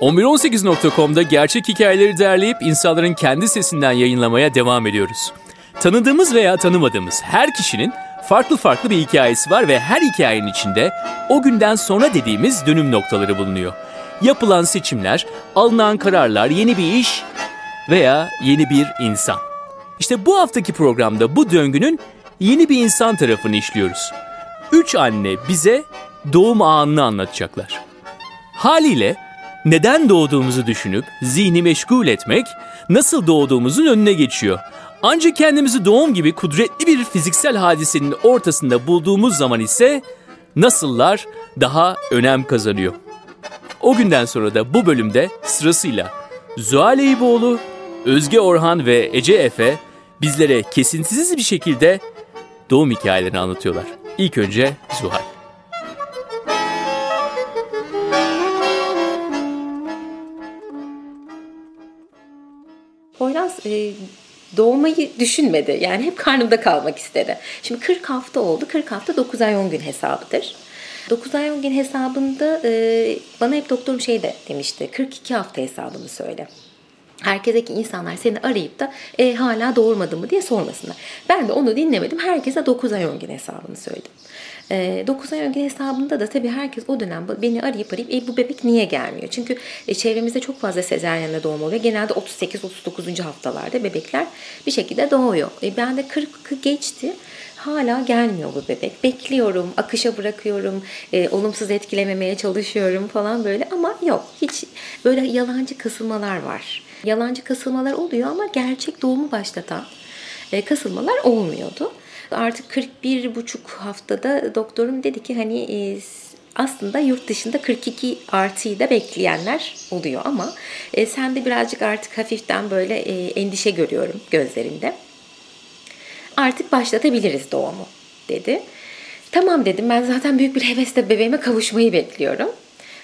1118.com'da gerçek hikayeleri derleyip insanların kendi sesinden yayınlamaya devam ediyoruz. Tanıdığımız veya tanımadığımız her kişinin farklı farklı bir hikayesi var ve her hikayenin içinde o günden sonra dediğimiz dönüm noktaları bulunuyor. Yapılan seçimler, alınan kararlar, yeni bir iş veya yeni bir insan. İşte bu haftaki programda bu döngünün yeni bir insan tarafını işliyoruz. Üç anne bize doğum anını anlatacaklar. Haliyle neden doğduğumuzu düşünüp zihni meşgul etmek nasıl doğduğumuzun önüne geçiyor. Ancak kendimizi doğum gibi kudretli bir fiziksel hadisenin ortasında bulduğumuz zaman ise nasıllar daha önem kazanıyor. O günden sonra da bu bölümde sırasıyla Zuhal Eyüboğlu, Özge Orhan ve Ece Efe bizlere kesintisiz bir şekilde doğum hikayelerini anlatıyorlar. İlk önce Zuhal. Poyraz e, doğmayı düşünmedi. Yani hep karnımda kalmak istedi. Şimdi 40 hafta oldu. 40 hafta 9 ay 10 gün hesabıdır. 9 ay 10 gün hesabında e, bana hep doktorum şey de demişti. 42 hafta hesabını söyle. Herkese insanlar seni arayıp da e, hala doğurmadın mı diye sormasınlar. Ben de onu dinlemedim. Herkese 9 ay 10 gün hesabını söyledim. E, 9 ay önce hesabında da tabii herkes o dönem beni arayıp arayıp e, bu bebek niye gelmiyor? Çünkü e, çevremizde çok fazla sezeryenle doğum oluyor. Genelde 38-39. haftalarda bebekler bir şekilde doğuyor. E, ben de 40'ı geçti. Hala gelmiyor bu bebek. Bekliyorum, akışa bırakıyorum, e, olumsuz etkilememeye çalışıyorum falan böyle ama yok. Hiç böyle yalancı kasılmalar var. Yalancı kasılmalar oluyor ama gerçek doğumu başlatan e, kasılmalar olmuyordu. Artık 41 buçuk haftada doktorum dedi ki hani e, aslında yurt dışında 42 artıyı da bekleyenler oluyor ama e, sen de birazcık artık hafiften böyle e, endişe görüyorum gözlerinde. Artık başlatabiliriz doğumu dedi. Tamam dedim ben zaten büyük bir hevesle bebeğime kavuşmayı bekliyorum.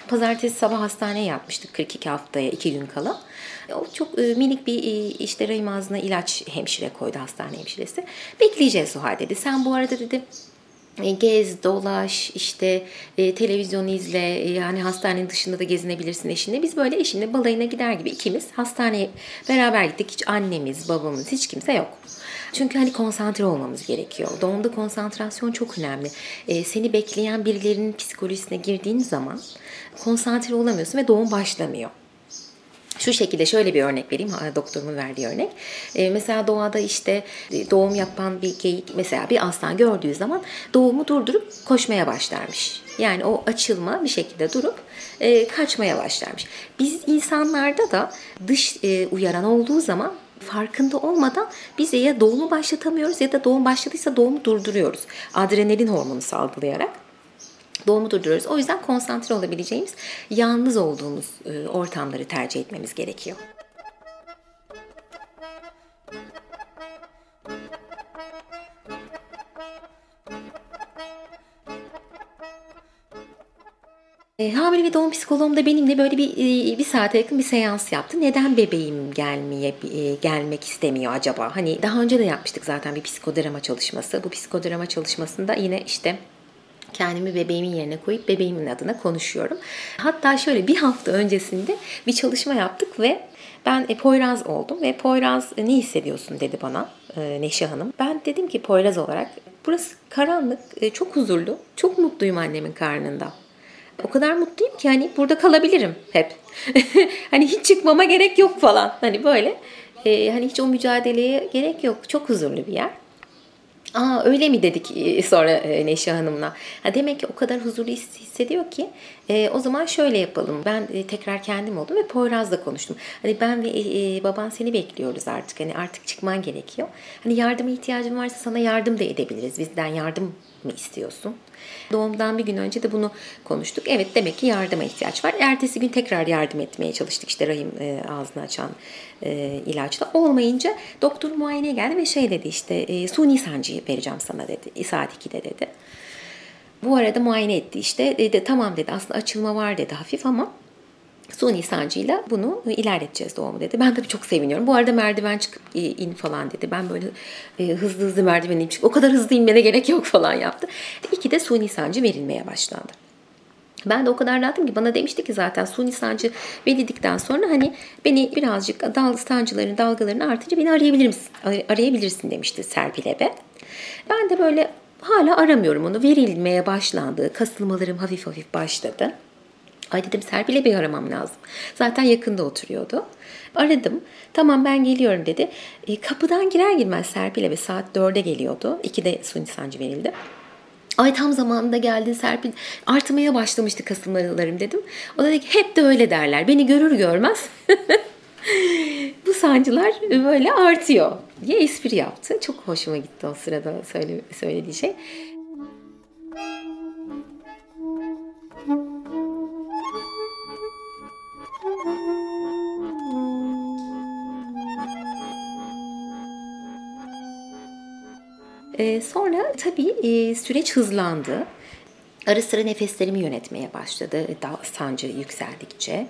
Pazartesi sabah hastaneye yatmıştık 42 haftaya 2 gün kala. O çok e, minik bir e, işte rahim ağzına ilaç hemşire koydu hastane hemşiresi. Bekleyeceğiz Suha dedi. Sen bu arada dedi e, gez, dolaş, işte televizyon izle, yani hastanenin dışında da gezinebilirsin eşinle. Biz böyle eşimle balayına gider gibi ikimiz hastaneye beraber gittik. Hiç annemiz, babamız, hiç kimse yok. Çünkü hani konsantre olmamız gerekiyor. Doğumda konsantrasyon çok önemli. E, seni bekleyen birilerinin psikolojisine girdiğin zaman konsantre olamıyorsun ve doğum başlamıyor. Şu şekilde şöyle bir örnek vereyim doktorumun verdiği örnek. Ee, mesela doğada işte e, doğum yapan bir geyik mesela bir aslan gördüğü zaman doğumu durdurup koşmaya başlarmış. Yani o açılma bir şekilde durup e, kaçmaya başlarmış. Biz insanlarda da dış e, uyaran olduğu zaman farkında olmadan biz ya doğumu başlatamıyoruz ya da doğum başladıysa doğumu durduruyoruz. Adrenalin hormonu salgılayarak doğumu durduruyoruz. O yüzden konsantre olabileceğimiz, yalnız olduğumuz e, ortamları tercih etmemiz gerekiyor. E, hamile ve doğum psikoloğum da benimle böyle bir e, bir saate yakın bir seans yaptı. Neden bebeğim gelmeye e, gelmek istemiyor acaba? Hani daha önce de yapmıştık zaten bir psikodrama çalışması. Bu psikodrama çalışmasında yine işte kendimi bebeğimin yerine koyup bebeğimin adına konuşuyorum. Hatta şöyle bir hafta öncesinde bir çalışma yaptık ve ben e, Poyraz oldum ve Poyraz e, ne hissediyorsun dedi bana e, Neşe Hanım. Ben dedim ki Poyraz olarak burası karanlık, e, çok huzurlu, çok mutluyum annemin karnında. O kadar mutluyum ki hani burada kalabilirim hep. hani hiç çıkmama gerek yok falan. Hani böyle e, hani hiç o mücadeleye gerek yok. Çok huzurlu bir yer. Aa öyle mi dedik e, sonra e, Neşe Hanım'la. Ha, demek ki o kadar huzurlu hissediyor ki e, o zaman şöyle yapalım. Ben e, tekrar kendim oldum ve Poyraz'la konuştum. Hani ben ve e, baban seni bekliyoruz artık. Hani artık çıkman gerekiyor. Hani yardıma ihtiyacın varsa sana yardım da edebiliriz. Bizden yardım mı istiyorsun? Doğumdan bir gün önce de bunu konuştuk. Evet demek ki yardıma ihtiyaç var. Ertesi gün tekrar yardım etmeye çalıştık. İşte rahim e, ağzını açan e, ilaçla. Olmayınca doktor muayeneye geldi ve şey dedi işte e, suni sancıyı vereceğim sana dedi. Saat 2'de dedi. Bu arada muayene etti işte. Dedi, tamam dedi aslında açılma var dedi hafif ama suni sancıyla bunu ilerleteceğiz doğumu dedi. Ben tabii çok seviniyorum. Bu arada merdiven çıkıp in falan dedi. Ben böyle e, hızlı hızlı merdiven inip o kadar hızlı inmene gerek yok falan yaptı. İki de suni sancı verilmeye başlandı. Ben de o kadar rahatım ki bana demişti ki zaten suni sancı belirledikten sonra hani beni birazcık dal sancıların dalgalarını artınca beni arayabilir misin? arayabilirsin demişti Serpil Ebe. Ben de böyle hala aramıyorum onu. Verilmeye başlandı. Kasılmalarım hafif hafif başladı. Ay dedim Serpil'e bir aramam lazım. Zaten yakında oturuyordu. Aradım. Tamam ben geliyorum dedi. E, kapıdan girer girmez Serpil'e ve saat 4'e geliyordu. 2'de suni sancı verildi. Ay tam zamanında geldin Serpil. Artmaya başlamıştı kasılmalarım dedim. O da dedi ki hep de öyle derler. Beni görür görmez bu sancılar böyle artıyor diye espri yaptı. Çok hoşuma gitti o sırada söyle, söylediği şey. Ee, sonra tabii e, süreç hızlandı. Ara sıra nefeslerimi yönetmeye başladı daha sancı yükseldikçe.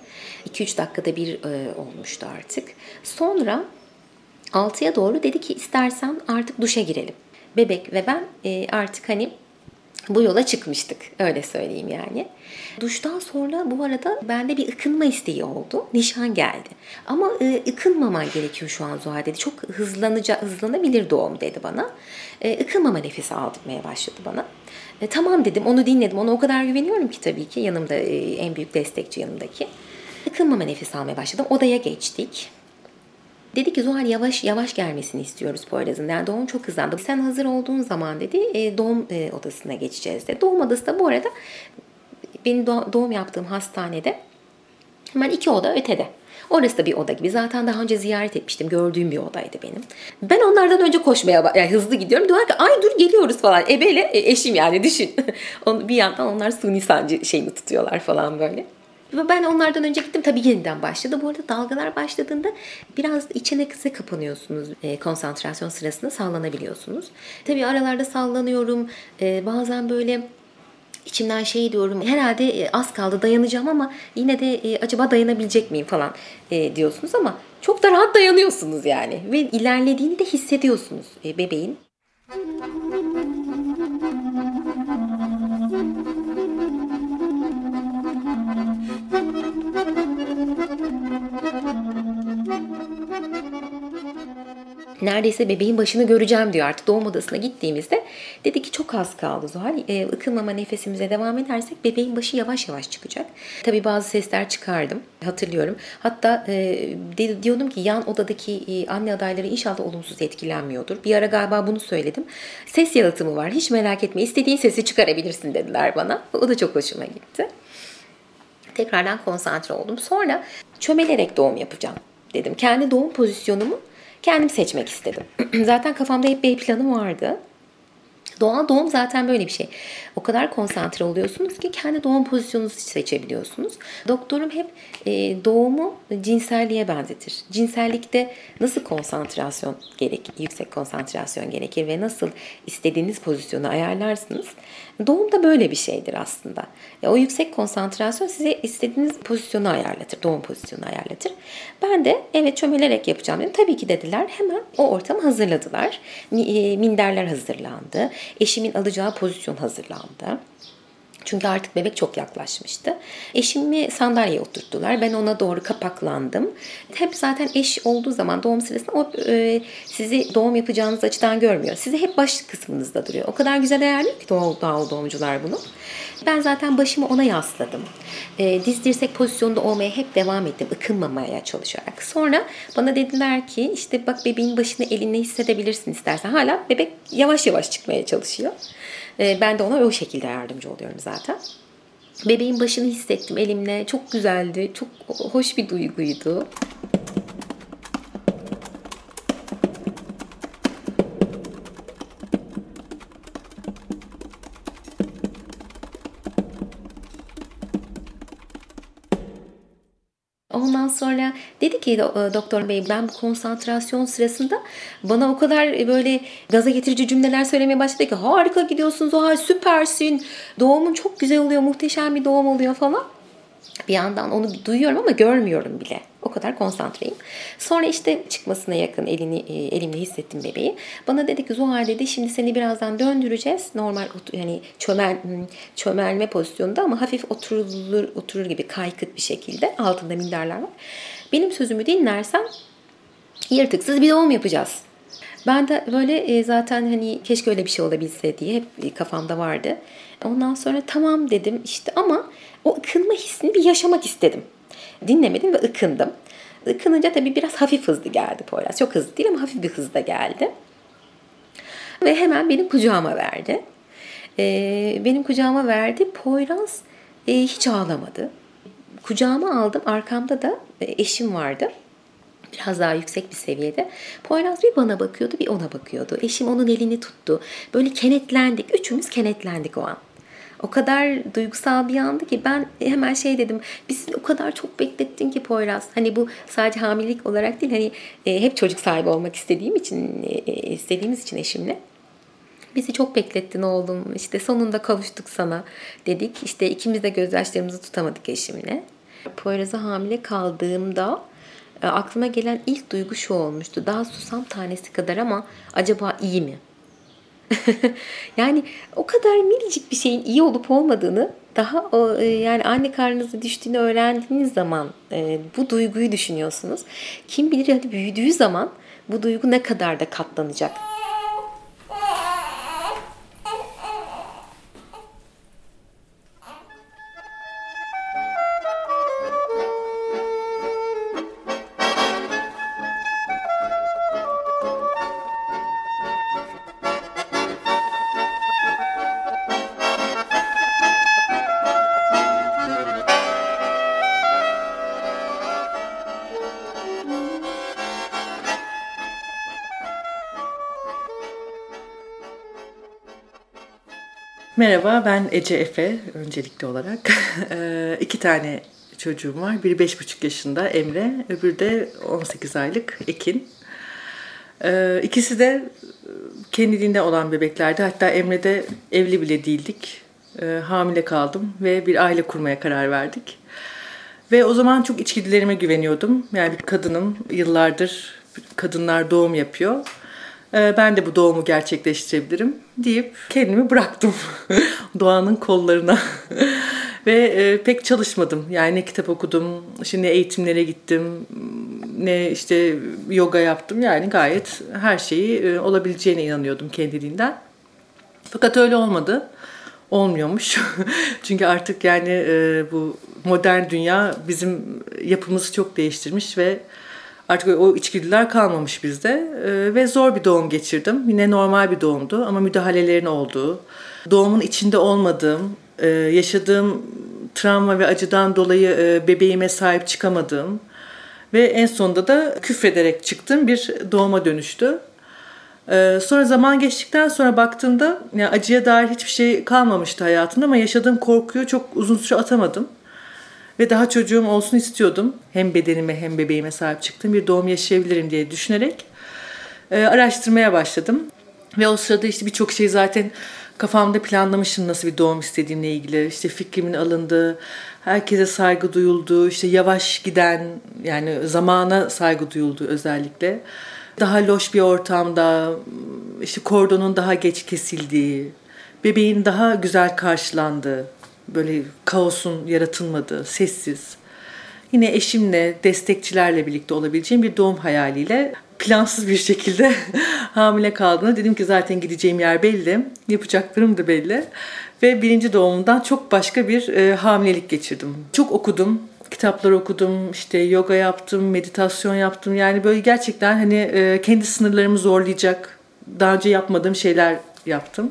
2-3 dakikada bir e, olmuştu artık. Sonra 6'ya doğru dedi ki istersen artık duşa girelim. Bebek ve ben e, artık hani bu yola çıkmıştık. Öyle söyleyeyim yani. Duştan sonra bu arada bende bir ıkınma isteği oldu. Nişan geldi. Ama e, ıkınmaman gerekiyor şu an Zuhal dedi. Çok hızlanacak, hızlanabilir doğum dedi bana. E, ıkınmama nefesi aldırmaya başladı bana. E, tamam dedim onu dinledim. Ona o kadar güveniyorum ki tabii ki yanımda e, en büyük destekçi yanımdaki. Ikınmama nefes almaya başladım. Odaya geçtik. Dedi ki Zuhal yavaş yavaş gelmesini istiyoruz Poyraz'ın. Yani doğum çok hızlandı. Sen hazır olduğun zaman dedi e, doğum e, odasına geçeceğiz dedi. Doğum odası da bu arada benim doğum yaptığım hastanede hemen iki oda ötede. Orası da bir oda gibi. Zaten daha önce ziyaret etmiştim. Gördüğüm bir odaydı benim. Ben onlardan önce koşmaya yani hızlı gidiyorum. Diyorlar ki ay dur geliyoruz falan. Ebeyle e, eşim yani düşün. bir yandan onlar suni sancı şeyini tutuyorlar falan böyle. Ben onlardan önce gittim. Tabii yeniden başladı. Bu arada dalgalar başladığında biraz içine kısa kapanıyorsunuz. E, konsantrasyon sırasında sallanabiliyorsunuz. Tabii aralarda sallanıyorum. E, bazen böyle içimden şey diyorum herhalde e, az kaldı dayanacağım ama yine de e, acaba dayanabilecek miyim falan e, diyorsunuz ama çok da rahat dayanıyorsunuz yani ve ilerlediğini de hissediyorsunuz e, bebeğin. Neredeyse bebeğin başını göreceğim diyor artık doğum odasına gittiğimizde. Dedi ki çok az kaldı Zuhal. E, ıkılmama nefesimize devam edersek bebeğin başı yavaş yavaş çıkacak. Tabii bazı sesler çıkardım. Hatırlıyorum. Hatta e, diyordum ki yan odadaki e, anne adayları inşallah olumsuz etkilenmiyordur. Bir ara galiba bunu söyledim. Ses yalıtımı var. Hiç merak etme. İstediğin sesi çıkarabilirsin dediler bana. O da çok hoşuma gitti. Tekrardan konsantre oldum. Sonra çömelerek doğum yapacağım dedim. Kendi doğum pozisyonumu kendim seçmek istedim. Zaten kafamda hep bir planım vardı. Doğal doğum zaten böyle bir şey. O kadar konsantre oluyorsunuz ki kendi doğum pozisyonunuzu seçebiliyorsunuz. Doktorum hep e, doğumu cinselliğe benzetir. Cinsellikte nasıl konsantrasyon gerek, yüksek konsantrasyon gerekir ve nasıl istediğiniz pozisyonu ayarlarsınız. Doğum da böyle bir şeydir aslında. Ya, o yüksek konsantrasyon size istediğiniz pozisyonu ayarlatır, doğum pozisyonu ayarlatır. Ben de evet çömelerek yapacağım dedim. Tabii ki dediler. Hemen o ortamı hazırladılar. E, minderler hazırlandı. Eşimin alacağı pozisyon hazırlandı. Çünkü artık bebek çok yaklaşmıştı. Eşimi sandalyeye oturttular. Ben ona doğru kapaklandım. Hep zaten eş olduğu zaman doğum sırasında o e, sizi doğum yapacağınız açıdan görmüyor. Sizi hep baş kısmınızda duruyor. O kadar güzel ayarlıyor ki doğal, doğal doğumcular bunu. Ben zaten başımı ona yasladım. E, diz dirsek pozisyonda olmaya hep devam ettim. ıkınmamaya çalışarak. Sonra bana dediler ki işte bak bebeğin başını elinle hissedebilirsin istersen. Hala bebek yavaş yavaş çıkmaya çalışıyor. E, ben de ona o şekilde yardımcı oluyorum zaten. Bebeğin başını hissettim elimle. Çok güzeldi. Çok hoş bir duyguydu. Ondan sonra dedi ki e, doktor bey ben bu konsantrasyon sırasında bana o kadar e, böyle gaza getirici cümleler söylemeye başladı ki harika gidiyorsun Zuhal süpersin doğumun çok güzel oluyor muhteşem bir doğum oluyor falan. Bir yandan onu duyuyorum ama görmüyorum bile. O kadar konsantreyim. Sonra işte çıkmasına yakın elini e, elimle hissettim bebeği. Bana dedi ki Zuhal dedi şimdi seni birazdan döndüreceğiz. Normal yani çömel, hmm, çömelme pozisyonunda ama hafif oturulur, oturur gibi kaykıt bir şekilde. Altında minderler var. Benim sözümü dinlersen yırtıksız bir doğum yapacağız. Ben de böyle e, zaten hani keşke öyle bir şey olabilse diye hep kafamda vardı. Ondan sonra tamam dedim işte ama o ıkınma hissini bir yaşamak istedim. Dinlemedim ve ıkındım. Ikınınca tabii biraz hafif hızlı geldi Poyraz. Çok hızlı değil ama hafif bir hızda geldi. Ve hemen benim kucağıma verdi. Ee, benim kucağıma verdi. Poyraz e, hiç ağlamadı. Kucağıma aldım. Arkamda da e, eşim vardı biraz daha yüksek bir seviyede. Poyraz bir bana bakıyordu bir ona bakıyordu. Eşim onun elini tuttu. Böyle kenetlendik. Üçümüz kenetlendik o an. O kadar duygusal bir andı ki ben hemen şey dedim. Biz o kadar çok beklettin ki Poyraz. Hani bu sadece hamilelik olarak değil hani e, hep çocuk sahibi olmak istediğim için e, e istediğimiz için eşimle. Bizi çok beklettin oğlum. İşte sonunda kavuştuk sana dedik. İşte ikimiz de gözyaşlarımızı tutamadık eşimle. Poyraz'a hamile kaldığımda e, aklıma gelen ilk duygu şu olmuştu. Daha susam tanesi kadar ama acaba iyi mi? yani o kadar minicik bir şeyin iyi olup olmadığını daha o e, yani anne karnınıza düştüğünü öğrendiğiniz zaman e, bu duyguyu düşünüyorsunuz. Kim bilir hadi büyüdüğü zaman bu duygu ne kadar da katlanacak. Merhaba, ben Ece Efe öncelikli olarak. Ee, iki tane çocuğum var. Biri beş buçuk yaşında Emre, öbürü de 18 aylık Ekin. Ee, ikisi de kendiliğinde olan bebeklerdi. Hatta Emre'de evli bile değildik. Ee, hamile kaldım ve bir aile kurmaya karar verdik. Ve o zaman çok içgüdülerime güveniyordum. Yani bir kadınım, yıllardır kadınlar doğum yapıyor ben de bu doğumu gerçekleştirebilirim deyip kendimi bıraktım doğanın kollarına. Ve e, pek çalışmadım. Yani ne kitap okudum, şimdi eğitimlere gittim, ne işte yoga yaptım. Yani gayet her şeyi e, olabileceğine inanıyordum kendiliğinden. Fakat öyle olmadı. Olmuyormuş. Çünkü artık yani e, bu modern dünya bizim yapımızı çok değiştirmiş ve Artık o içgüdüler kalmamış bizde ee, ve zor bir doğum geçirdim. Yine normal bir doğumdu ama müdahalelerin olduğu, doğumun içinde olmadığım, e, yaşadığım travma ve acıdan dolayı e, bebeğime sahip çıkamadığım ve en sonunda da küfrederek çıktığım bir doğuma dönüştü. Ee, sonra zaman geçtikten sonra baktığımda yani acıya dair hiçbir şey kalmamıştı hayatımda ama yaşadığım korkuyu çok uzun süre atamadım. Ve daha çocuğum olsun istiyordum. Hem bedenime hem bebeğime sahip çıktım. Bir doğum yaşayabilirim diye düşünerek e, araştırmaya başladım. Ve o sırada işte birçok şey zaten kafamda planlamışım nasıl bir doğum istediğimle ilgili. İşte fikrimin alındığı, herkese saygı duyulduğu, işte yavaş giden yani zamana saygı duyulduğu özellikle. Daha loş bir ortamda, işte kordonun daha geç kesildiği, bebeğin daha güzel karşılandığı, böyle kaosun yaratılmadığı, sessiz, yine eşimle, destekçilerle birlikte olabileceğim bir doğum hayaliyle plansız bir şekilde hamile kaldığında dedim ki zaten gideceğim yer belli, yapacaklarım da belli. Ve birinci doğumumdan çok başka bir e, hamilelik geçirdim. Çok okudum, kitaplar okudum, işte yoga yaptım, meditasyon yaptım. Yani böyle gerçekten hani e, kendi sınırlarımı zorlayacak, daha önce yapmadığım şeyler yaptım.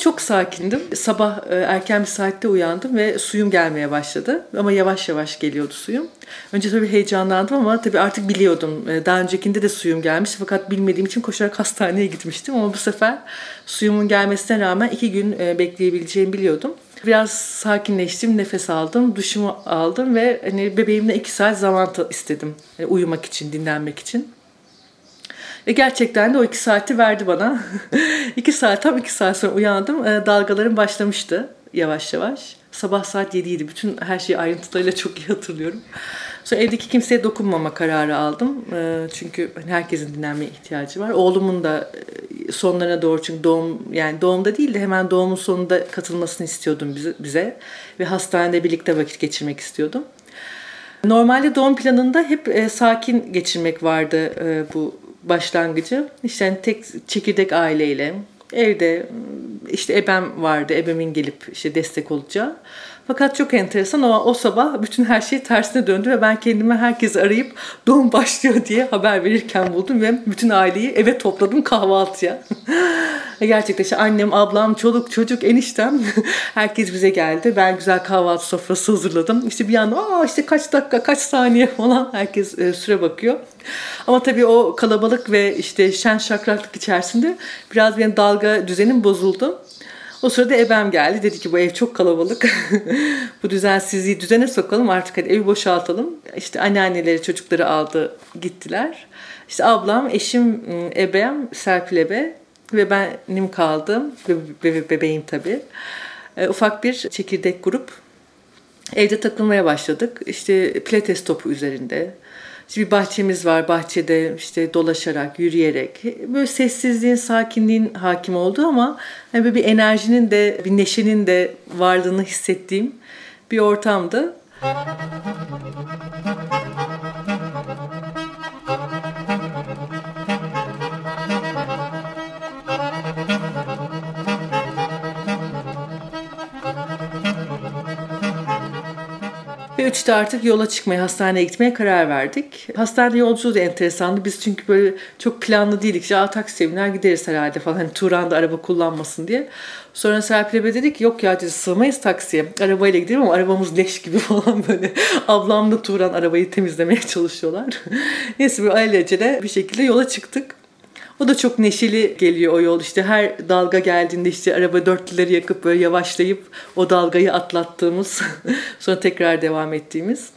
Çok sakindim. Sabah e, erken bir saatte uyandım ve suyum gelmeye başladı. Ama yavaş yavaş geliyordu suyum. Önce tabii heyecanlandım ama tabii artık biliyordum. E, daha öncekinde de suyum gelmiş fakat bilmediğim için koşarak hastaneye gitmiştim. Ama bu sefer suyumun gelmesine rağmen iki gün e, bekleyebileceğimi biliyordum. Biraz sakinleştim, nefes aldım, duşumu aldım ve hani bebeğimle iki saat zaman istedim. Yani uyumak için, dinlenmek için. Ve gerçekten de o iki saati verdi bana. iki saat, tam iki saat sonra uyandım. E, dalgalarım başlamıştı yavaş yavaş. Sabah saat 7 idi. Bütün her şeyi ayrıntılarıyla çok iyi hatırlıyorum. Sonra evdeki kimseye dokunmama kararı aldım. E, çünkü hani herkesin dinlenmeye ihtiyacı var. Oğlumun da e, sonlarına doğru çünkü doğum yani doğumda değil de hemen doğumun sonunda katılmasını istiyordum bize, bize. Ve hastanede birlikte vakit geçirmek istiyordum. Normalde doğum planında hep e, sakin geçirmek vardı e, bu başlangıcı. İşte hani tek çekirdek aileyle evde işte ebem vardı. Ebemin gelip işte destek olacağı. Fakat çok enteresan ama o sabah bütün her şey tersine döndü ve ben kendime herkes arayıp doğum başlıyor diye haber verirken buldum ve bütün aileyi eve topladım kahvaltıya. Gerçekten işte annem, ablam, çoluk, çocuk, eniştem herkes bize geldi. Ben güzel kahvaltı sofrası hazırladım. İşte bir anda aa işte kaç dakika, kaç saniye falan herkes e, süre bakıyor. Ama tabii o kalabalık ve işte şen şakraklık içerisinde biraz benim dalga düzenim bozuldu. O sırada ebem geldi. Dedi ki bu ev çok kalabalık. bu düzensizliği düzene sokalım artık hadi evi boşaltalım. İşte anneanneleri çocukları aldı gittiler. İşte ablam, eşim, ıı, ebem, Serpil ebe ve benim kaldım. Bebe, bebeğim tabii. E, ufak bir çekirdek grup. Evde takılmaya başladık. İşte pilates topu üzerinde. İşte bir bahçemiz var. Bahçede işte dolaşarak, yürüyerek böyle sessizliğin, sakinliğin hakim olduğu ama hani böyle bir enerjinin de, bir neşenin de varlığını hissettiğim bir ortamdı. Ve üçte artık yola çıkmaya, hastaneye gitmeye karar verdik. Hastane yolculuğu da enteresandı. Biz çünkü böyle çok planlı değildik. İşte taksiye biner gideriz herhalde falan. Hani Turan da araba kullanmasın diye. Sonra Serpil'e dedik yok ya dedi sığmayız taksiye. Arabayla gidelim ama arabamız leş gibi falan böyle. Ablamla Turan arabayı temizlemeye çalışıyorlar. Neyse bir alelacele bir şekilde yola çıktık. O da çok neşeli geliyor o yol. İşte her dalga geldiğinde işte araba dörtlüleri yakıp böyle yavaşlayıp o dalgayı atlattığımız sonra tekrar devam ettiğimiz.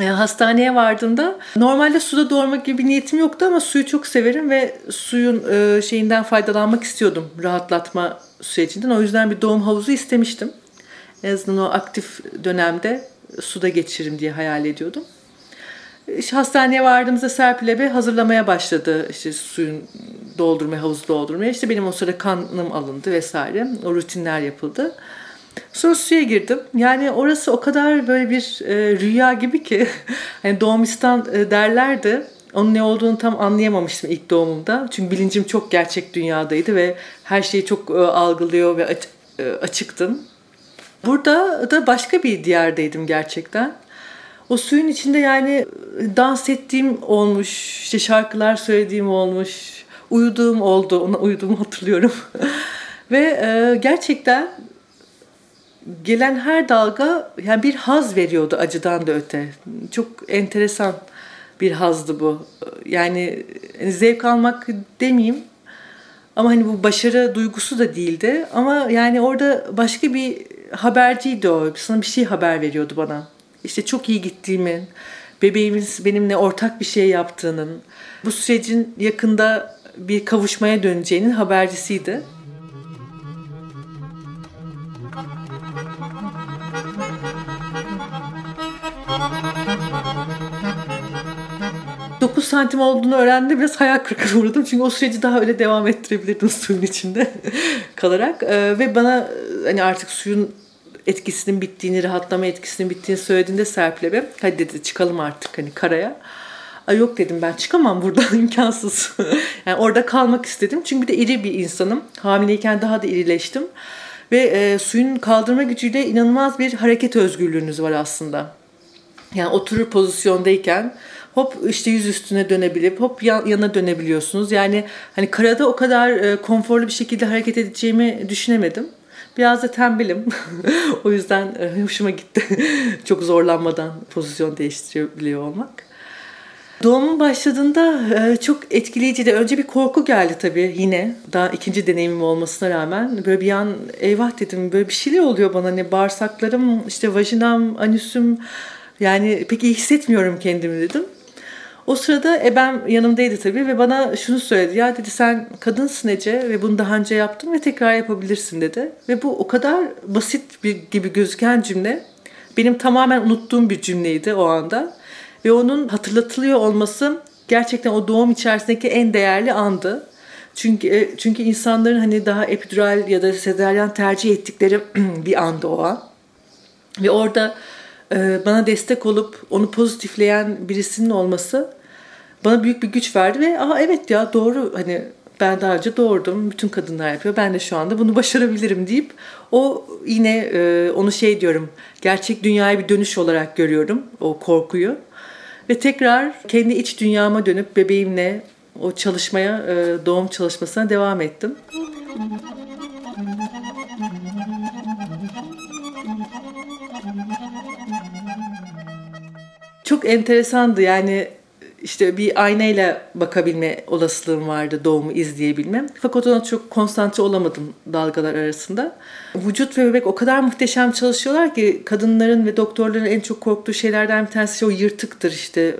E, hastaneye vardığımda normalde suda doğurmak gibi bir niyetim yoktu ama suyu çok severim ve suyun e, şeyinden faydalanmak istiyordum rahatlatma sürecinden. O yüzden bir doğum havuzu istemiştim. En azından o aktif dönemde suda geçiririm diye hayal ediyordum. İşte hastaneye vardığımızda Serpil Bey hazırlamaya başladı. İşte suyun doldurmaya, havuzu doldurmaya. İşte benim o sırada kanım alındı vesaire. O rutinler yapıldı. Sonra suya girdim. Yani orası o kadar böyle bir e, rüya gibi ki hani doğumistan e, derlerdi. Onun ne olduğunu tam anlayamamıştım ilk doğumumda. Çünkü bilincim çok gerçek dünyadaydı ve her şeyi çok e, algılıyor ve aç, e, açıktım. Burada da başka bir diyardaydım gerçekten. O suyun içinde yani dans ettiğim olmuş, işte şarkılar söylediğim olmuş, uyuduğum oldu, ona uyuduğumu hatırlıyorum. Ve e, gerçekten gelen her dalga yani bir haz veriyordu acıdan da öte. Çok enteresan bir hazdı bu. Yani zevk almak demeyeyim ama hani bu başarı duygusu da değildi. Ama yani orada başka bir haberciydi o. Sana bir şey haber veriyordu bana işte çok iyi gittiğimi, bebeğimiz benimle ortak bir şey yaptığının, bu sürecin yakında bir kavuşmaya döneceğinin habercisiydi. Dokuz santim olduğunu öğrendim biraz hayal kırıklığına uğradım. Çünkü o süreci daha öyle devam ettirebilirdim suyun içinde kalarak. Ee, ve bana hani artık suyun etkisinin bittiğini, rahatlama etkisinin bittiğini söylediğinde Serpil'e be hadi dedi çıkalım artık hani karaya. Ay yok dedim ben çıkamam buradan imkansız. yani orada kalmak istedim. Çünkü bir de iri bir insanım. Hamileyken daha da irileştim. Ve e, suyun kaldırma gücüyle inanılmaz bir hareket özgürlüğünüz var aslında. Yani oturur pozisyondayken hop işte yüz üstüne dönebilip hop yan, yana dönebiliyorsunuz. Yani hani karada o kadar e, konforlu bir şekilde hareket edeceğimi düşünemedim. Biraz da tembelim. o yüzden e, hoşuma gitti. Çok zorlanmadan pozisyon değiştirebiliyor olmak. Doğumun başladığında e, çok etkileyiciydi. Önce bir korku geldi tabii yine. Daha ikinci deneyimim olmasına rağmen. Böyle bir an eyvah dedim böyle bir şeyler oluyor bana. Hani bağırsaklarım, işte vajinam, anüsüm yani pek iyi hissetmiyorum kendimi dedim. O sırada ebem yanımdaydı tabii ve bana şunu söyledi. Ya dedi sen kadınsın Ece ve bunu daha önce yaptın ve tekrar yapabilirsin dedi. Ve bu o kadar basit bir gibi gözüken cümle benim tamamen unuttuğum bir cümleydi o anda. Ve onun hatırlatılıyor olması gerçekten o doğum içerisindeki en değerli andı. Çünkü e, çünkü insanların hani daha epidural ya da sezaryen tercih ettikleri bir anda o an. Ve orada bana destek olup onu pozitifleyen birisinin olması bana büyük bir güç verdi ve aha evet ya doğru hani ben daha önce doğurdum. Bütün kadınlar yapıyor. Ben de şu anda bunu başarabilirim deyip o yine e, onu şey diyorum. Gerçek dünyaya bir dönüş olarak görüyorum o korkuyu. Ve tekrar kendi iç dünyama dönüp bebeğimle o çalışmaya, e, doğum çalışmasına devam ettim. Çok enteresandı yani işte bir aynayla bakabilme olasılığım vardı doğumu izleyebilmem. Fakat ona çok konsantre olamadım dalgalar arasında. Vücut ve bebek o kadar muhteşem çalışıyorlar ki kadınların ve doktorların en çok korktuğu şeylerden bir tanesi o yırtıktır işte.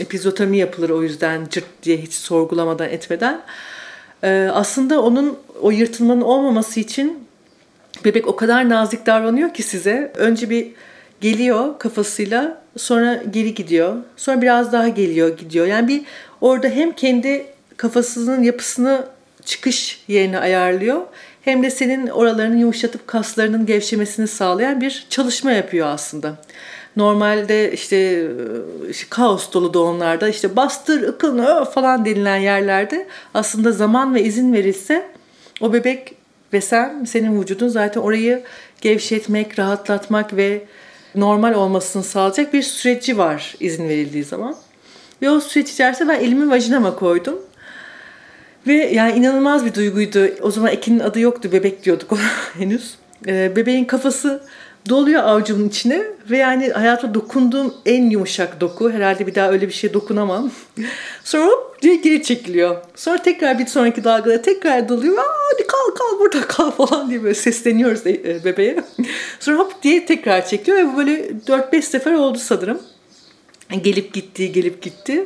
Epizotomi yapılır o yüzden cırt diye hiç sorgulamadan etmeden. Ee, aslında onun o yırtılmanın olmaması için bebek o kadar nazik davranıyor ki size. Önce bir geliyor kafasıyla sonra geri gidiyor. Sonra biraz daha geliyor gidiyor. Yani bir orada hem kendi kafasının yapısını çıkış yerine ayarlıyor hem de senin oralarını yumuşatıp kaslarının gevşemesini sağlayan bir çalışma yapıyor aslında. Normalde işte, işte kaos dolu doğumlarda işte bastır, ıkın, falan denilen yerlerde aslında zaman ve izin verilse o bebek ve sen senin vücudun zaten orayı gevşetmek, rahatlatmak ve normal olmasını sağlayacak bir süreci var izin verildiği zaman. Ve o süreç içerisinde ben elimi vajinama koydum. Ve yani inanılmaz bir duyguydu. O zaman Ekin'in adı yoktu. Bebek diyorduk ona henüz. Ee, bebeğin kafası doluyor avucumun içine ve yani hayata dokunduğum en yumuşak doku. Herhalde bir daha öyle bir şey dokunamam. Sonra hop diye geri çekiliyor. Sonra tekrar bir sonraki dalgada tekrar doluyor. Aa, hadi kal kal burada kal falan diye böyle sesleniyoruz e, bebeğe. Sonra hop diye tekrar çekiliyor ve böyle 4-5 sefer oldu sanırım. Gelip gitti, gelip gitti.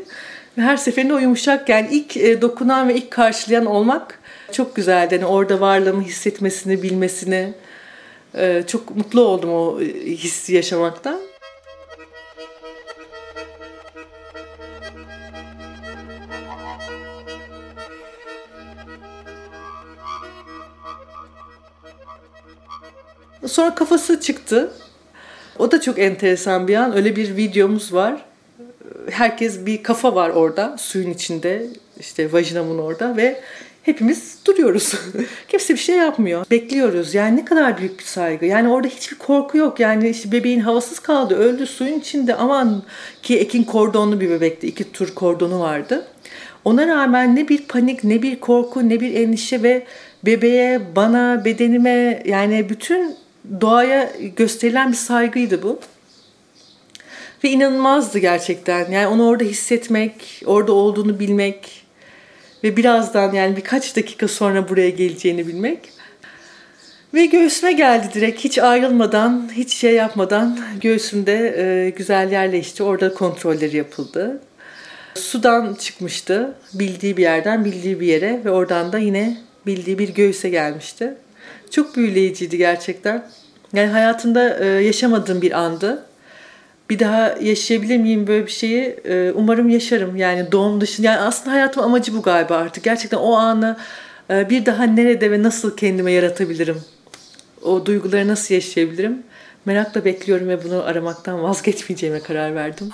Ve her seferinde o yumuşak yani ilk e, dokunan ve ilk karşılayan olmak çok güzeldi. Yani orada varlığımı hissetmesini, bilmesini, çok mutlu oldum o hissi yaşamaktan. Sonra kafası çıktı. O da çok enteresan bir an. Öyle bir videomuz var. Herkes bir kafa var orada suyun içinde. işte vajinamın orada ve hepimiz duruyoruz. Kimse bir şey yapmıyor. Bekliyoruz. Yani ne kadar büyük bir saygı. Yani orada hiçbir korku yok. Yani işte bebeğin havasız kaldı. Öldü suyun içinde. Aman ki Ekin kordonlu bir bebekti. iki tur kordonu vardı. Ona rağmen ne bir panik, ne bir korku, ne bir endişe ve bebeğe, bana, bedenime yani bütün doğaya gösterilen bir saygıydı bu. Ve inanılmazdı gerçekten. Yani onu orada hissetmek, orada olduğunu bilmek, ve birazdan yani birkaç dakika sonra buraya geleceğini bilmek. Ve göğsüme geldi direkt hiç ayrılmadan, hiç şey yapmadan göğsümde e, güzel yerleşti. Orada kontrolleri yapıldı. Sudan çıkmıştı bildiği bir yerden bildiği bir yere ve oradan da yine bildiği bir göğüse gelmişti. Çok büyüleyiciydi gerçekten. Yani hayatımda e, yaşamadığım bir andı bir daha yaşayabilir miyim böyle bir şeyi? Ee, umarım yaşarım. Yani doğum dışında. Yani aslında hayatım amacı bu galiba artık. Gerçekten o anı e, bir daha nerede ve nasıl kendime yaratabilirim? O duyguları nasıl yaşayabilirim? Merakla bekliyorum ve bunu aramaktan vazgeçmeyeceğime karar verdim.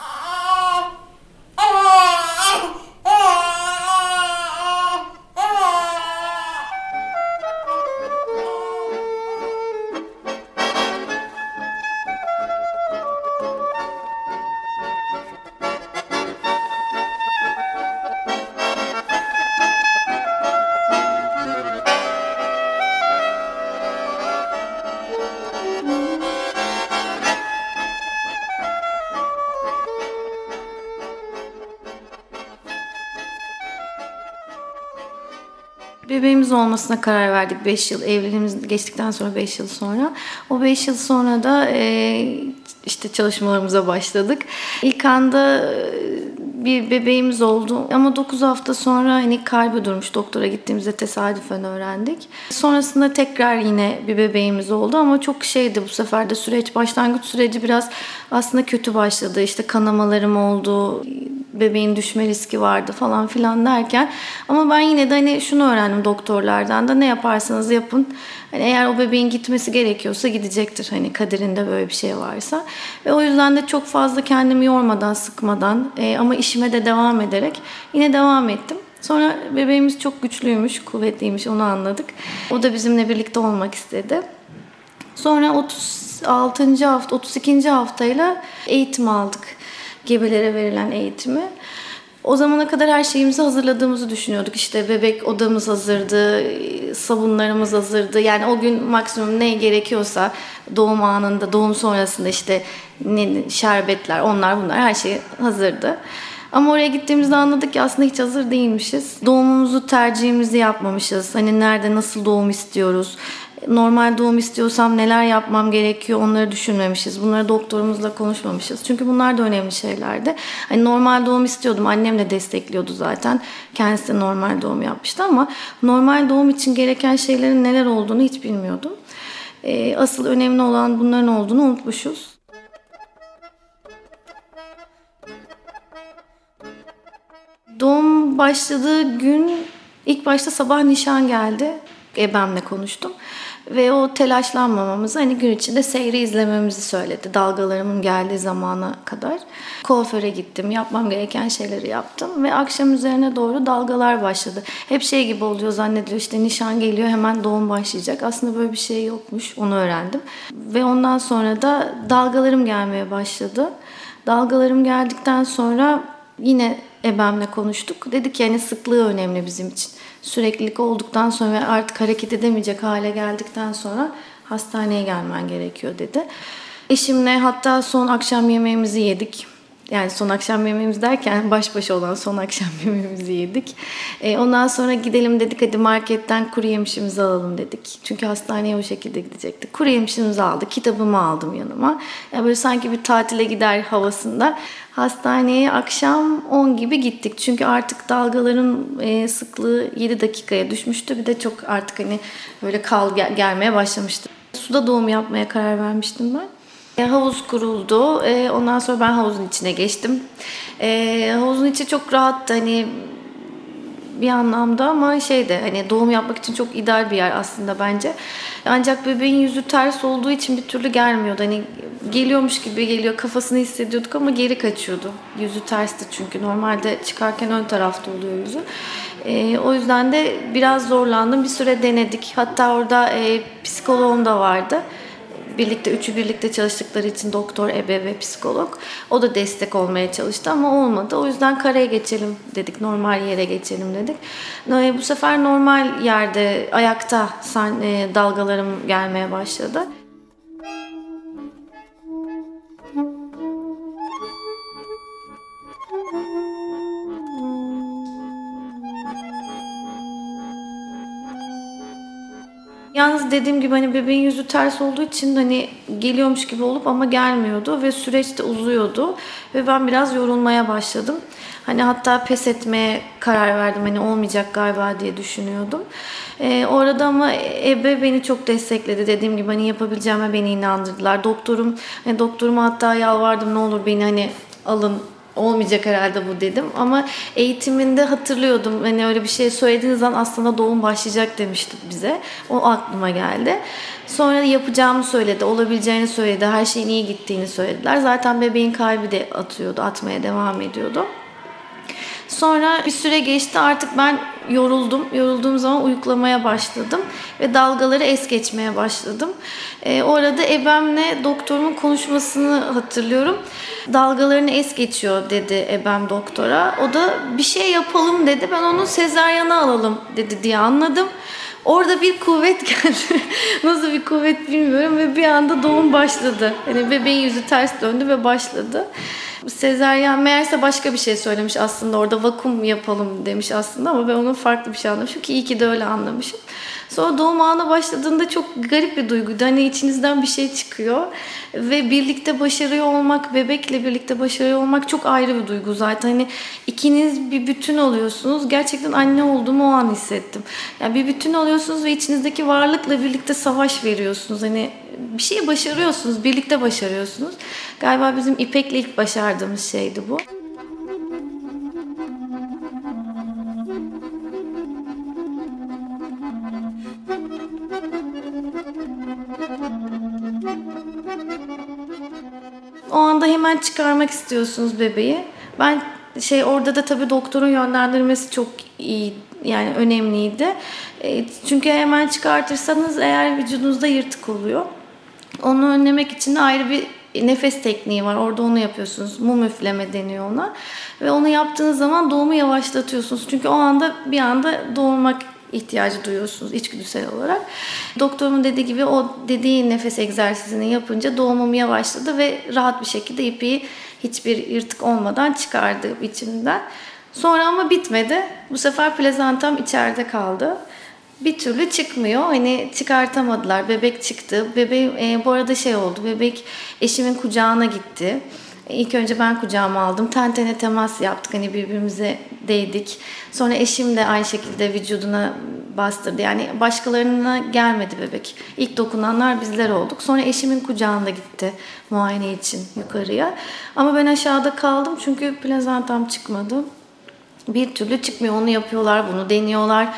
Olmasına karar verdik 5 yıl. Evliliğimiz geçtikten sonra 5 yıl sonra. O 5 yıl sonra da e, işte çalışmalarımıza başladık. İlk anda e, bir bebeğimiz oldu ama 9 hafta sonra hani kalbi durmuş doktora gittiğimizde tesadüfen öğrendik. Sonrasında tekrar yine bir bebeğimiz oldu ama çok şeydi bu sefer de süreç başlangıç süreci biraz aslında kötü başladı. İşte kanamalarım oldu, bebeğin düşme riski vardı falan filan derken ama ben yine de hani şunu öğrendim doktorlardan da ne yaparsanız yapın. Hani eğer o bebeğin gitmesi gerekiyorsa gidecektir. Hani kaderinde böyle bir şey varsa. Ve o yüzden de çok fazla kendimi yormadan, sıkmadan e, ama işime de devam ederek yine devam ettim. Sonra bebeğimiz çok güçlüymüş, kuvvetliymiş onu anladık. O da bizimle birlikte olmak istedi. Sonra 36. hafta, 32. haftayla eğitim aldık. Gebelere verilen eğitimi. O zamana kadar her şeyimizi hazırladığımızı düşünüyorduk. İşte bebek odamız hazırdı, sabunlarımız hazırdı. Yani o gün maksimum ne gerekiyorsa doğum anında, doğum sonrasında işte şerbetler, onlar bunlar her şey hazırdı. Ama oraya gittiğimizde anladık ki aslında hiç hazır değilmişiz. Doğumumuzu tercihimizi yapmamışız. Hani nerede nasıl doğum istiyoruz normal doğum istiyorsam neler yapmam gerekiyor onları düşünmemişiz. Bunları doktorumuzla konuşmamışız. Çünkü bunlar da önemli şeylerdi. Hani normal doğum istiyordum. Annem de destekliyordu zaten. Kendisi de normal doğum yapmıştı ama normal doğum için gereken şeylerin neler olduğunu hiç bilmiyordum. Ee, asıl önemli olan bunların olduğunu unutmuşuz. Doğum başladığı gün ilk başta sabah nişan geldi. Ebem'le konuştum. Ve o telaşlanmamamızı hani gün içinde seyri izlememizi söyledi. Dalgalarımın geldiği zamana kadar. Kuaföre gittim. Yapmam gereken şeyleri yaptım. Ve akşam üzerine doğru dalgalar başladı. Hep şey gibi oluyor zannediliyor. işte nişan geliyor hemen doğum başlayacak. Aslında böyle bir şey yokmuş. Onu öğrendim. Ve ondan sonra da dalgalarım gelmeye başladı. Dalgalarım geldikten sonra yine ebemle konuştuk. Dedi ki yani sıklığı önemli bizim için süreklilik olduktan sonra ve artık hareket edemeyecek hale geldikten sonra hastaneye gelmen gerekiyor dedi. Eşimle hatta son akşam yemeğimizi yedik. Yani son akşam yemeğimiz derken baş başa olan son akşam yemeğimizi yedik. E, ondan sonra gidelim dedik hadi marketten kuru yemişimizi alalım dedik. Çünkü hastaneye o şekilde gidecektik. Kuru yemişimizi aldık. Kitabımı aldım yanıma. Yani böyle sanki bir tatile gider havasında. Hastaneye akşam 10 gibi gittik. Çünkü artık dalgaların e, sıklığı 7 dakikaya düşmüştü. Bir de çok artık hani böyle kal gel- gelmeye başlamıştı. Suda doğum yapmaya karar vermiştim ben. E, havuz kuruldu. E, ondan sonra ben havuzun içine geçtim. E, havuzun içi çok rahattı. Hani bir anlamda ama şeyde hani doğum yapmak için çok ideal bir yer aslında bence. Ancak bebeğin yüzü ters olduğu için bir türlü gelmiyordu. Hani geliyormuş gibi geliyor kafasını hissediyorduk ama geri kaçıyordu. Yüzü tersti çünkü normalde çıkarken ön tarafta oluyor yüzü. E, o yüzden de biraz zorlandım. Bir süre denedik. Hatta orada e, psikoloğum da vardı birlikte üçü birlikte çalıştıkları için doktor, ebe ve psikolog. O da destek olmaya çalıştı ama olmadı. O yüzden kareye geçelim dedik. Normal yere geçelim dedik. Bu sefer normal yerde ayakta e, dalgalarım gelmeye başladı. Yalnız dediğim gibi hani bebeğin yüzü ters olduğu için hani geliyormuş gibi olup ama gelmiyordu ve süreç de uzuyordu ve ben biraz yorulmaya başladım. Hani hatta pes etmeye karar verdim hani olmayacak galiba diye düşünüyordum. Ee, orada ama ebe beni çok destekledi. Dediğim gibi hani yapabileceğime beni inandırdılar. Doktorum, hani doktoruma hatta yalvardım ne olur beni hani alın olmayacak herhalde bu dedim. Ama eğitiminde hatırlıyordum. Hani öyle bir şey söylediğiniz zaman aslında doğum başlayacak demişti bize. O aklıma geldi. Sonra yapacağımı söyledi, olabileceğini söyledi, her şeyin iyi gittiğini söylediler. Zaten bebeğin kalbi de atıyordu, atmaya devam ediyordu. Sonra bir süre geçti artık ben yoruldum. Yorulduğum zaman uyuklamaya başladım ve dalgaları es geçmeye başladım. E, orada ebemle doktorumun konuşmasını hatırlıyorum. Dalgalarını es geçiyor dedi ebem doktora. O da bir şey yapalım dedi. Ben onu sezaryana alalım dedi diye anladım. Orada bir kuvvet geldi. Nasıl bir kuvvet bilmiyorum ve bir anda doğum başladı. Hani bebeğin yüzü ters döndü ve başladı. Sezeryan meğerse başka bir şey söylemiş aslında orada vakum yapalım demiş aslında ama ben onun farklı bir şey anlamışım ki iyi ki de öyle anlamışım. Sonra doğum anı başladığında çok garip bir duyguydu. Hani içinizden bir şey çıkıyor ve birlikte başarıyor olmak, bebekle birlikte başarıyor olmak çok ayrı bir duygu zaten. Hani ikiniz bir bütün oluyorsunuz. Gerçekten anne olduğumu o an hissettim. Yani bir bütün oluyorsunuz ve içinizdeki varlıkla birlikte savaş veriyorsunuz. Hani bir şeyi başarıyorsunuz, birlikte başarıyorsunuz. Galiba bizim İpek'le ilk başardığımız şeydi bu. O anda hemen çıkarmak istiyorsunuz bebeği. Ben şey orada da tabii doktorun yönlendirmesi çok iyi yani önemliydi. E, çünkü hemen çıkartırsanız eğer vücudunuzda yırtık oluyor. Onu önlemek için de ayrı bir nefes tekniği var. Orada onu yapıyorsunuz. Mum üfleme deniyor ona. Ve onu yaptığınız zaman doğumu yavaşlatıyorsunuz. Çünkü o anda bir anda doğurmak ihtiyacı duyuyorsunuz içgüdüsel olarak. Doktorumun dediği gibi o dediği nefes egzersizini yapınca doğumum yavaşladı ve rahat bir şekilde ipi hiçbir yırtık olmadan çıkardı içinden. Sonra ama bitmedi. Bu sefer plezantam içeride kaldı. Bir türlü çıkmıyor. Hani çıkartamadılar. Bebek çıktı. Bebeğim e, bu arada şey oldu. Bebek eşimin kucağına gitti. İlk önce ben kucağıma aldım. Ten tene temas yaptık. Hani birbirimize değdik. Sonra eşim de aynı şekilde vücuduna bastırdı. Yani başkalarına gelmedi bebek. İlk dokunanlar bizler olduk. Sonra eşimin kucağında gitti muayene için yukarıya. Ama ben aşağıda kaldım çünkü plazantam çıkmadı. Bir türlü çıkmıyor. Onu yapıyorlar, bunu deniyorlar.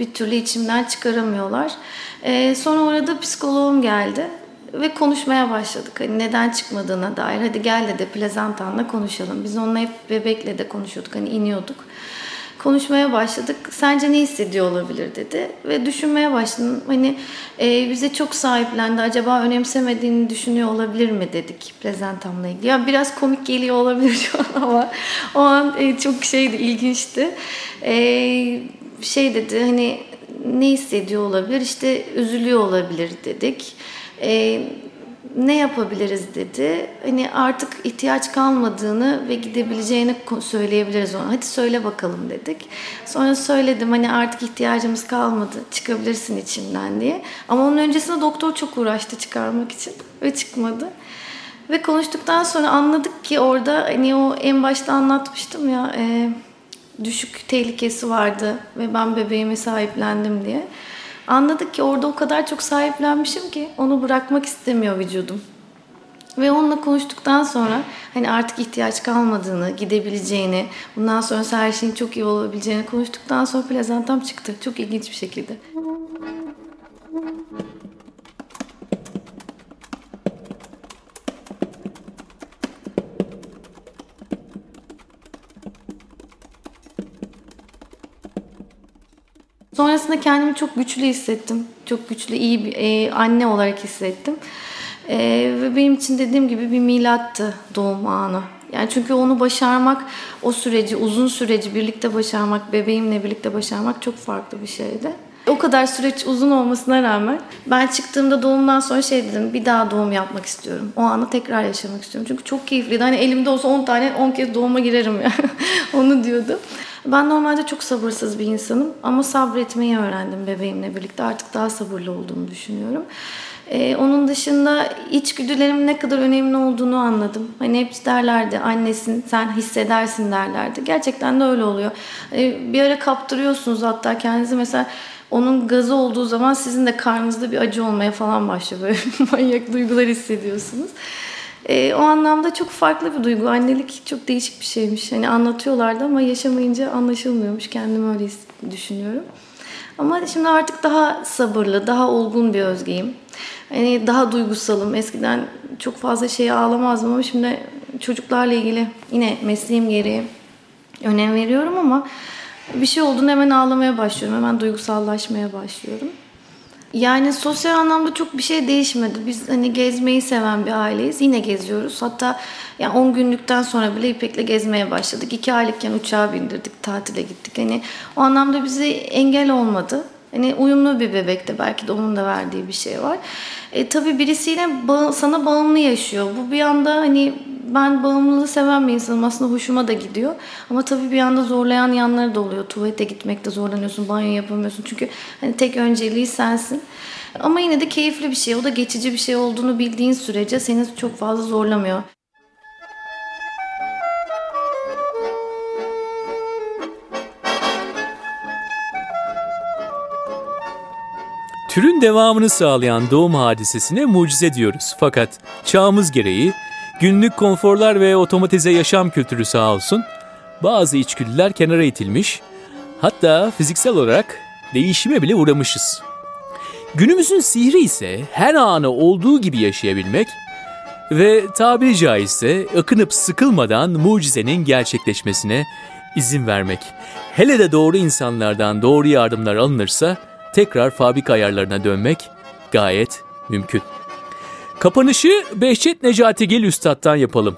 Bir türlü içimden çıkaramıyorlar. Ee, sonra orada psikoloğum geldi ve konuşmaya başladık. Hani neden çıkmadığına dair. Hadi gel dedi plazantanla konuşalım. Biz onunla hep bebekle de konuşuyorduk. Hani iniyorduk. Konuşmaya başladık. Sence ne hissediyor olabilir dedi. Ve düşünmeye başladım. Hani e, bize çok sahiplendi. Acaba önemsemediğini düşünüyor olabilir mi dedik plazantamla ilgili. Ya biraz komik geliyor olabilir şu an ama o an e, çok şeydi, ilginçti. E, şey dedi hani ne hissediyor olabilir? İşte üzülüyor olabilir dedik e, ne yapabiliriz dedi. Hani artık ihtiyaç kalmadığını ve gidebileceğini söyleyebiliriz ona. Hadi söyle bakalım dedik. Sonra söyledim hani artık ihtiyacımız kalmadı. Çıkabilirsin içimden diye. Ama onun öncesinde doktor çok uğraştı çıkarmak için ve çıkmadı. Ve konuştuktan sonra anladık ki orada hani o en başta anlatmıştım ya e, düşük tehlikesi vardı ve ben bebeğimi sahiplendim diye. Anladık ki orada o kadar çok sahiplenmişim ki onu bırakmak istemiyor vücudum. Ve onunla konuştuktan sonra hani artık ihtiyaç kalmadığını, gidebileceğini, bundan sonra her şeyin çok iyi olabileceğini konuştuktan sonra plazantam çıktı. Çok ilginç bir şekilde. Sonrasında kendimi çok güçlü hissettim. Çok güçlü, iyi bir e, anne olarak hissettim. E, ve benim için dediğim gibi bir milattı doğum anı. Yani çünkü onu başarmak, o süreci, uzun süreci birlikte başarmak, bebeğimle birlikte başarmak çok farklı bir şeydi. O kadar süreç uzun olmasına rağmen ben çıktığımda doğumdan sonra şey dedim bir daha doğum yapmak istiyorum. O anı tekrar yaşamak istiyorum. Çünkü çok keyifliydi. Hani elimde olsa 10 tane 10 kez doğuma girerim ya. Onu diyordum. Ben normalde çok sabırsız bir insanım ama sabretmeyi öğrendim bebeğimle birlikte. Artık daha sabırlı olduğumu düşünüyorum. Ee, onun dışında içgüdülerim ne kadar önemli olduğunu anladım. Hani hep derlerdi annesin sen hissedersin derlerdi. Gerçekten de öyle oluyor. Ee, bir ara kaptırıyorsunuz hatta kendinizi mesela onun gazı olduğu zaman sizin de karnınızda bir acı olmaya falan başlıyor. Böyle manyak duygular hissediyorsunuz. E, o anlamda çok farklı bir duygu. Annelik çok değişik bir şeymiş. Hani anlatıyorlardı ama yaşamayınca anlaşılmıyormuş. Kendim öyle düşünüyorum. Ama şimdi artık daha sabırlı, daha olgun bir özgeyim. Hani daha duygusalım. Eskiden çok fazla şeye ağlamazdım ama şimdi çocuklarla ilgili yine mesleğim gereği önem veriyorum ama bir şey olduğunda hemen ağlamaya başlıyorum. Hemen duygusallaşmaya başlıyorum. Yani sosyal anlamda çok bir şey değişmedi. Biz hani gezmeyi seven bir aileyiz. Yine geziyoruz. Hatta yani 10 günlükten sonra bile İpek'le gezmeye başladık. 2 aylıkken uçağa bindirdik, tatile gittik. Hani o anlamda bize engel olmadı. Hani uyumlu bir bebekte belki de onun da verdiği bir şey var. E, tabii birisiyle bağ, sana bağımlı yaşıyor. Bu bir anda hani ben bağımlılığı seven bir insanım. Aslında hoşuma da gidiyor. Ama tabii bir anda zorlayan yanları da oluyor. Tuvalete gitmekte zorlanıyorsun, banyo yapamıyorsun. Çünkü hani tek önceliği sensin. Ama yine de keyifli bir şey. O da geçici bir şey olduğunu bildiğin sürece seni çok fazla zorlamıyor. Türün devamını sağlayan doğum hadisesine mucize diyoruz. Fakat çağımız gereği günlük konforlar ve otomatize yaşam kültürü sağ olsun bazı içgüdüler kenara itilmiş, hatta fiziksel olarak değişime bile uğramışız. Günümüzün sihri ise her anı olduğu gibi yaşayabilmek ve tabiri caizse akınıp sıkılmadan mucizenin gerçekleşmesine izin vermek. Hele de doğru insanlardan doğru yardımlar alınırsa tekrar fabrika ayarlarına dönmek gayet mümkün. Kapanışı Behçet Necati Gel Üstad'dan yapalım.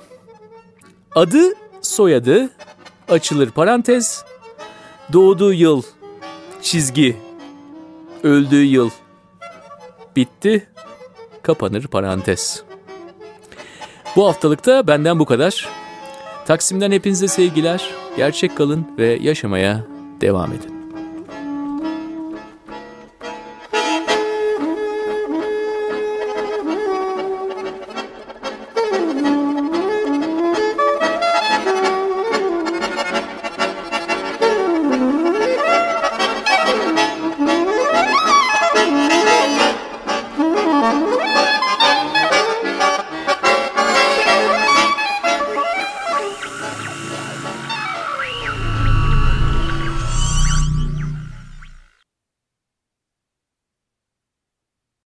Adı, soyadı, açılır parantez, doğduğu yıl, çizgi, öldüğü yıl, bitti, kapanır parantez. Bu haftalıkta benden bu kadar. Taksim'den hepinize sevgiler, gerçek kalın ve yaşamaya devam edin.